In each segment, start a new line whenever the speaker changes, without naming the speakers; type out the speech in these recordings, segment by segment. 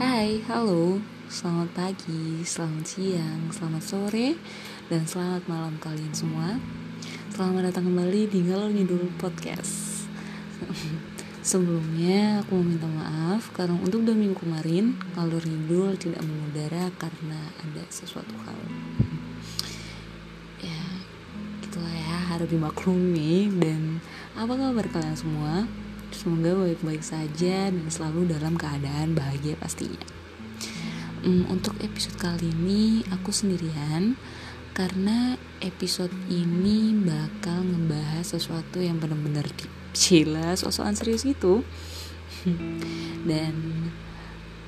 Hai, halo, selamat pagi, selamat siang, selamat sore, dan selamat malam kalian semua. Selamat datang kembali di Galur Ngidul Podcast. Sebelumnya aku mau minta maaf karena untuk dua minggu kemarin Galur Ngidul tidak mengudara karena ada sesuatu hal. Ya, gitulah ya, harus dimaklumi dan apa kabar kalian semua? Semoga baik-baik saja dan selalu dalam keadaan bahagia pastinya. Hmm, untuk episode kali ini aku sendirian karena episode ini bakal ngebahas sesuatu yang benar-benar cila sosokan serius itu. dan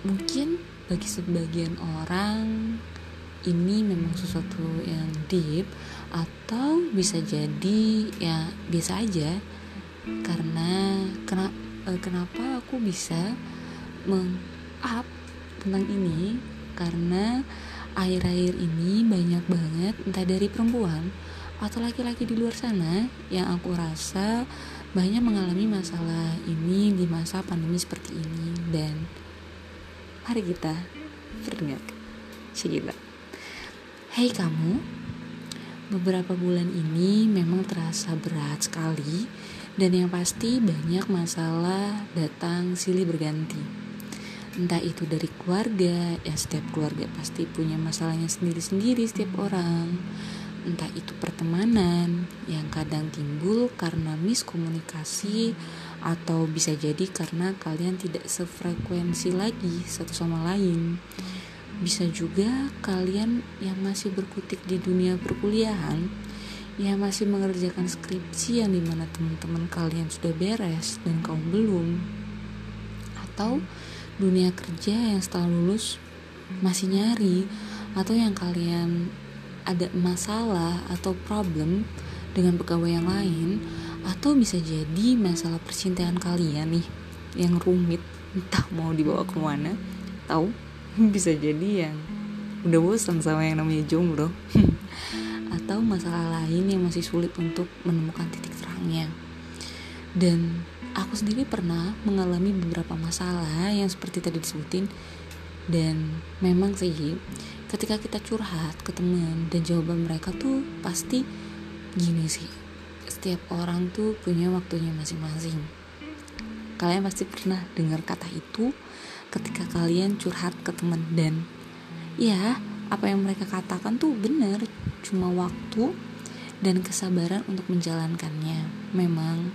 mungkin bagi sebagian orang ini memang sesuatu yang deep atau bisa jadi ya biasa aja karena uh, kenapa aku bisa meng-up tentang ini? Karena air-air ini banyak banget entah dari perempuan atau laki-laki di luar sana yang aku rasa banyak mengalami masalah ini di masa pandemi seperti ini. Dan mari kita beringat cerita Hei kamu, beberapa bulan ini memang terasa berat sekali dan yang pasti banyak masalah datang silih berganti. Entah itu dari keluarga, ya setiap keluarga pasti punya masalahnya sendiri-sendiri setiap orang. Entah itu pertemanan yang kadang timbul karena miskomunikasi atau bisa jadi karena kalian tidak sefrekuensi lagi satu sama lain. Bisa juga kalian yang masih berkutik di dunia perkuliahan yang masih mengerjakan skripsi yang di mana teman-teman kalian sudah beres dan kamu belum. Atau dunia kerja yang setelah lulus masih nyari atau yang kalian ada masalah atau problem dengan pegawai yang lain atau bisa jadi masalah percintaan kalian nih yang rumit entah mau dibawa ke mana tahu bisa jadi yang udah bosan sama yang namanya jomblo atau masalah lain yang masih sulit untuk menemukan titik terangnya. Dan aku sendiri pernah mengalami beberapa masalah yang seperti tadi disebutin. Dan memang sih ketika kita curhat ke teman dan jawaban mereka tuh pasti gini sih. Setiap orang tuh punya waktunya masing-masing. Kalian pasti pernah dengar kata itu ketika kalian curhat ke teman dan ya apa yang mereka katakan tuh benar cuma waktu dan kesabaran untuk menjalankannya. Memang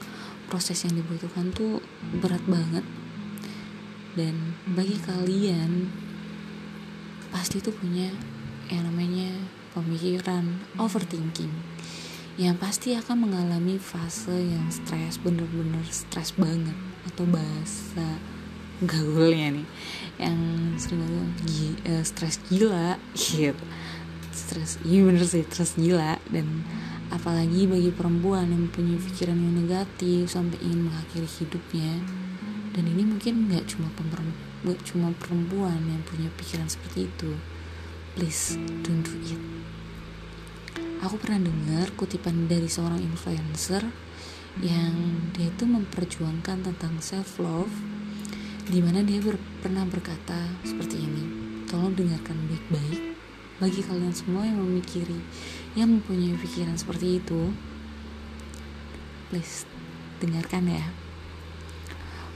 proses yang dibutuhkan tuh berat banget. Dan bagi kalian pasti tuh punya yang namanya pemikiran overthinking yang pasti akan mengalami fase yang stres bener-bener stres banget atau bahasa gaulnya nih yang sering banget uh, stres gila gitu stres iya bener sih stres gila. Dan apalagi bagi perempuan yang punya pikiran yang negatif sampai ingin mengakhiri hidupnya. Dan ini mungkin nggak cuma nggak cuma perempuan yang punya pikiran seperti itu. Please don't do it. Aku pernah dengar kutipan dari seorang influencer yang dia itu memperjuangkan tentang self love di mana dia ber pernah berkata seperti ini. Tolong dengarkan baik-baik bagi kalian semua yang memikiri, yang mempunyai pikiran seperti itu. Please dengarkan ya.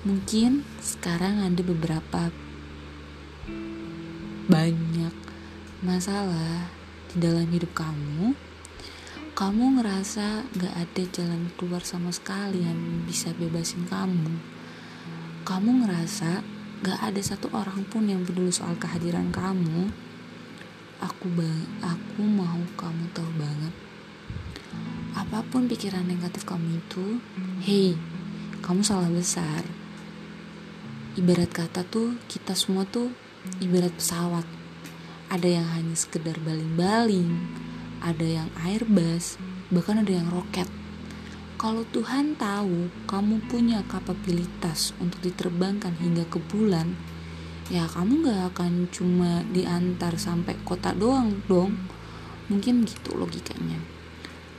Mungkin sekarang ada beberapa banyak masalah di dalam hidup kamu kamu ngerasa gak ada jalan keluar sama sekali yang bisa bebasin kamu kamu ngerasa gak ada satu orang pun yang peduli soal kehadiran kamu, aku bang, aku mau kamu tahu banget. Apa pun pikiran negatif kamu itu, hey, kamu salah besar. Ibarat kata tuh, kita semua tuh ibarat pesawat. Ada yang hanya sekedar baling-baling, ada yang airbus, bahkan ada yang roket kalau Tuhan tahu kamu punya kapabilitas untuk diterbangkan hingga ke bulan, ya kamu gak akan cuma diantar sampai kota doang dong. Mungkin gitu logikanya.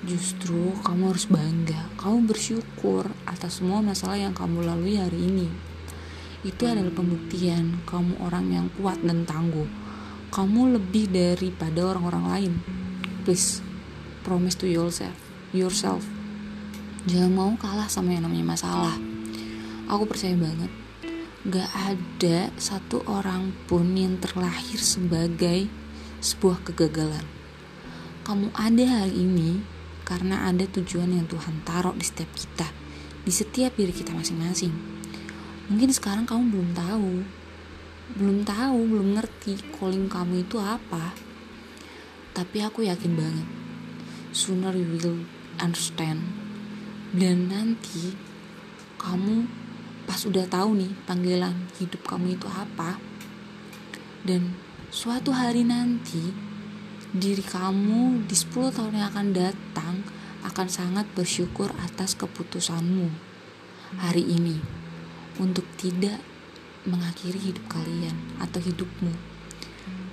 Justru kamu harus bangga, kamu bersyukur atas semua masalah yang kamu lalui hari ini. itu adalah pembuktian kamu orang yang kuat dan tangguh kamu lebih daripada orang-orang lain please promise to yourself yourself jangan mau kalah sama yang namanya masalah aku percaya banget gak ada satu orang pun yang terlahir sebagai sebuah kegagalan. Kamu ada hari ini karena ada tujuan yang Tuhan taruh di setiap kita di setiap diri kita masing-masing. Mungkin sekarang kamu belum tahu belum tahu belum ngerti calling kamu itu apa. Tapi aku yakin banget sooner you will understand. Dan nanti kamu pas udah tahu nih panggilan hidup kamu itu apa dan suatu hari nanti diri kamu di 10 tahun yang akan datang akan sangat bersyukur atas keputusanmu hari ini untuk tidak mengakhiri hidup kalian atau hidupmu.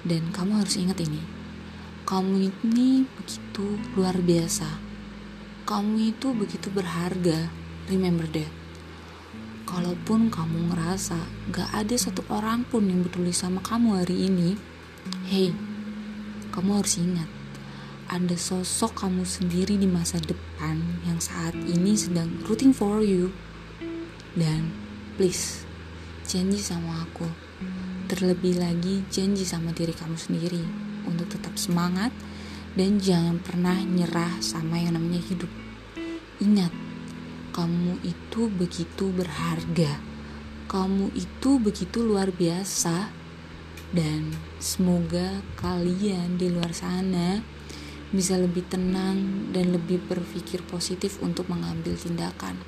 Dan kamu harus ingat ini. Kamu ini begitu luar biasa. Kamu itu begitu berharga. Remember that. Kalaupun kamu ngerasa gak ada satu orang pun yang peduli sama kamu hari ini, hey, kamu harus ingat ada sosok kamu sendiri di masa depan yang saat ini sedang rooting for you. Dan please, janji sama aku. Terlebih lagi janji sama diri kamu sendiri untuk tetap semangat dan jangan pernah nyerah sama yang namanya hidup. Ingat, kamu itu begitu berharga. Kamu itu begitu luar biasa. Dan semoga kalian di luar sana bisa lebih tenang dan lebih berpikir positif untuk mengambil tindakan.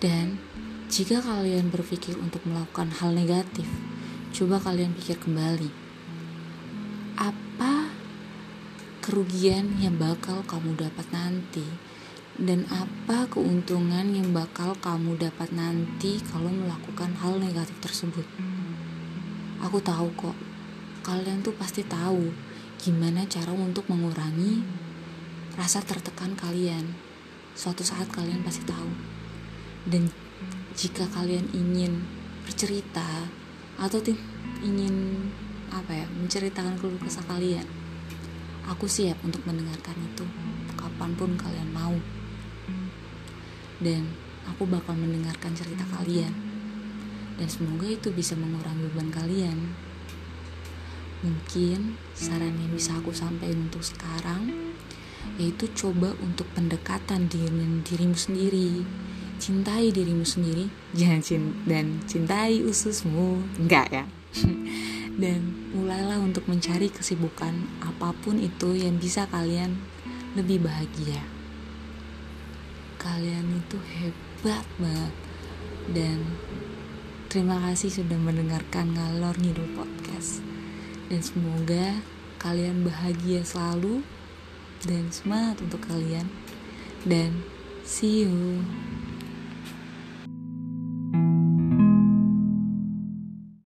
Dan jika kalian berpikir untuk melakukan hal negatif, coba kalian pikir kembali. Apa kerugian yang bakal kamu dapat nanti dan apa keuntungan yang bakal kamu dapat nanti kalau melakukan hal negatif tersebut? Aku tahu kok, kalian tuh pasti tahu gimana cara untuk mengurangi rasa tertekan kalian. Suatu saat kalian pasti tahu. Dan jika kalian ingin bercerita atau ingin apa ya, menceritakan keluh kesah kalian, aku siap untuk mendengarkan itu kapan pun kalian mau. Dan aku bakal mendengarkan cerita kalian. Dan semoga itu bisa mengurangi beban kalian. Mungkin saran yang bisa aku sampaikan untuk sekarang yaitu coba untuk pendekatan dengan dirimu sendiri. Cintai dirimu sendiri, jangan cinta dan cintai ususmu. Enggak ya. dan mulailah untuk mencari kesibukan apa pun itu yang bisa kalian lebih bahagia. Kalian itu hebat banget. Dan terima kasih sudah mendengarkan ngalor ngidul podcast. Dan semoga kalian bahagia selalu dan semangat untuk kalian. Dan see you